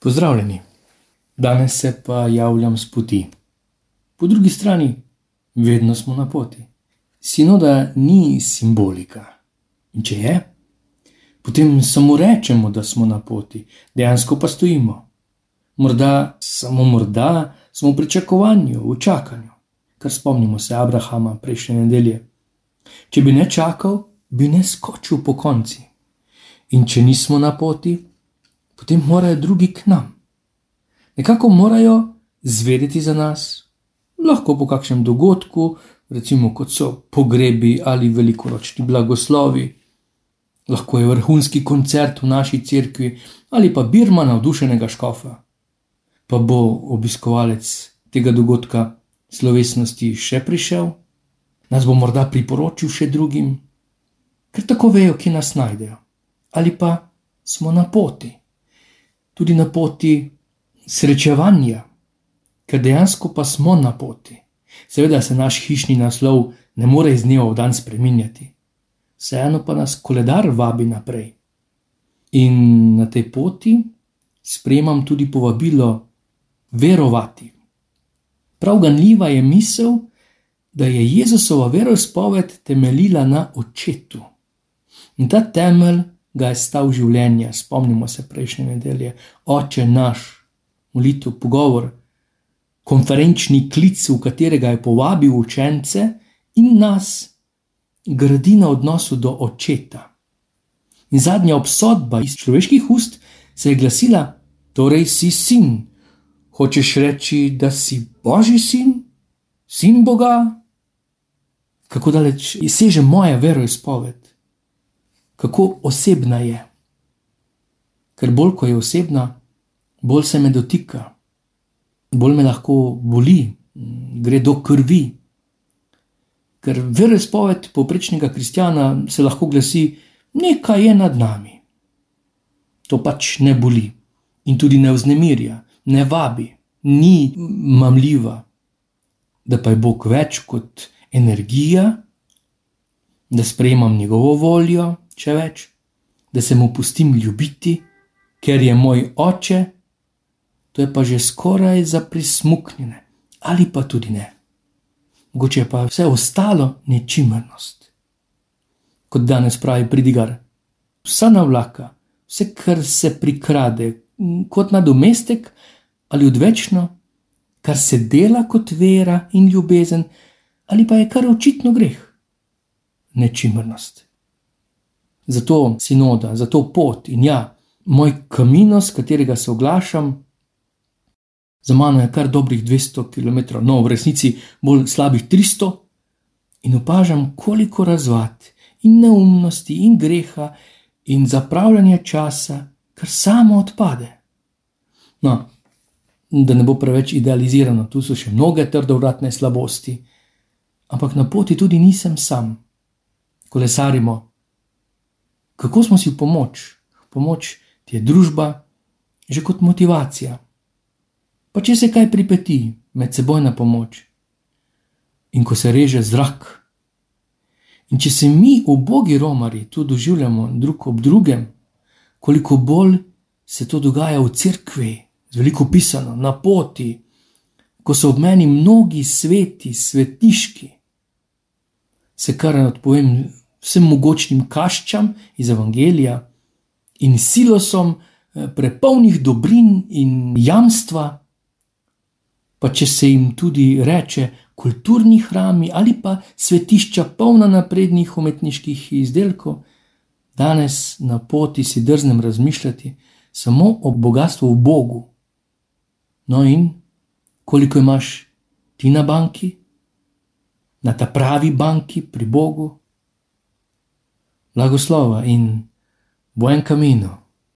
Pozdravljeni, danes se pa javljam s poti. Po drugi strani, vedno smo na poti. Sinoda ni simbolika. In če je, potem samo rečemo, da smo na poti, dejansko pa stojimo. Morda, samo morda smo v pričakovanju, v čakanju, kar spomnimo se Abrahama prejšnje nedelje. Če bi ne čakal, bi ne skočil po konci. In če nismo na poti, potem morajo drugi k nam. Nekako morajo zvedeti za nas, lahko po kakšnem dogodku, recimo kot so pogrebi ali velikoročni blagoslovi, lahko je vrhunski koncert v naši cerkvi ali pa birma navdušenega škofa. Pa bo obiskovalec tega dogodka slovesnosti še prišel, nas bo morda priporočil še drugim, ker tako vejo, kje nas najdejo, ali pa smo na poti tudi na poti srečevanja, ker dejansko pa smo na poti. Seveda se naš hišni naslov ne more iz dneva v dan spremenjati, vseeno pa nas koledar vabi naprej. In na tej poti sprejemam tudi povabilo verovati. Prav ganljiva je misel, da je Jezusova veroizpoved temeljila na očetu. In ta temelj ga je stal življenje, spomnimo se prejšnje nedelje, oče naš, molitev, pogovor, konferenčni klic, v katerega je povabil učence in nas, gradi na odnosu do očeta. In zadnja obsodba iz človeških ust se je glasila: Torej si sin. Hočeš reči, da si božji sin, sin Boga? Kako daleč seže moja veroizpoved? Kako osebna je. Ker bolj ko je osebna, bolj se me dotika, bolj me lahko boli, gre do krvi. Ker verespoved poprečnega kristjana se lahko glasi: nekaj je nad nami. To pač ne boli in tudi ne vznemirja, ne vabi, ni mamljiva, da pa je Bog več kot energija, da sprejemam njegovo voljo, če več, da se mu pustim ljubiti, ker je moj oče, to je pa že skoraj za prismuknjene, ali pa tudi ne. Mogoče pa vse ostalo nečimrnost. Kot danes pravi pridigar, vsa navlaka, vse, kar se prikrade, kot nadomestek ali odvečno, kar se dela kot vera in ljubezen, ali pa je kar očitno greh. Nečimrnost zato sinoda, zato pot in ja, moj kamino, s katerega se oglašam, za mano je kar dobrih 200 km, no, v resnici bolj slabih 300, in opažam, koliko razvad in neumnosti in greha in zapravljanja časa, kar samo odpade. No, da ne bo preveč idealizirano, tu so še mnoge trdovratne slabosti, ampak na poti tudi nisem sam. Kolesarimo kako smo si v pomoč, pomoč ti je družba, že kot motivacija. Pa če se kaj pripeti, med seboj na pomoč. In ko se reže zrak, in če se mi, ubogi romari, tu doživljamo drug ob drugem, koliko bolj se to dogaja v cerkvi, z veliko pisano, na poti, ko so ob meni mnogi sveti, svetiški, se kar odpovem vsem mogočnim kaščam iz Evangelija in silosom eh, prepolnih dobrin in jamstva, pa če se jim tudi reče kulturni hrami ali pa svetišča polna naprednih umetniških izdelkov, danes na poti si drznem razmišljati samo o bogatstvu v Bogu. No in koliko imaš ti na banki, na ta pravi banki pri Bogu? Blagoslova in buen camino.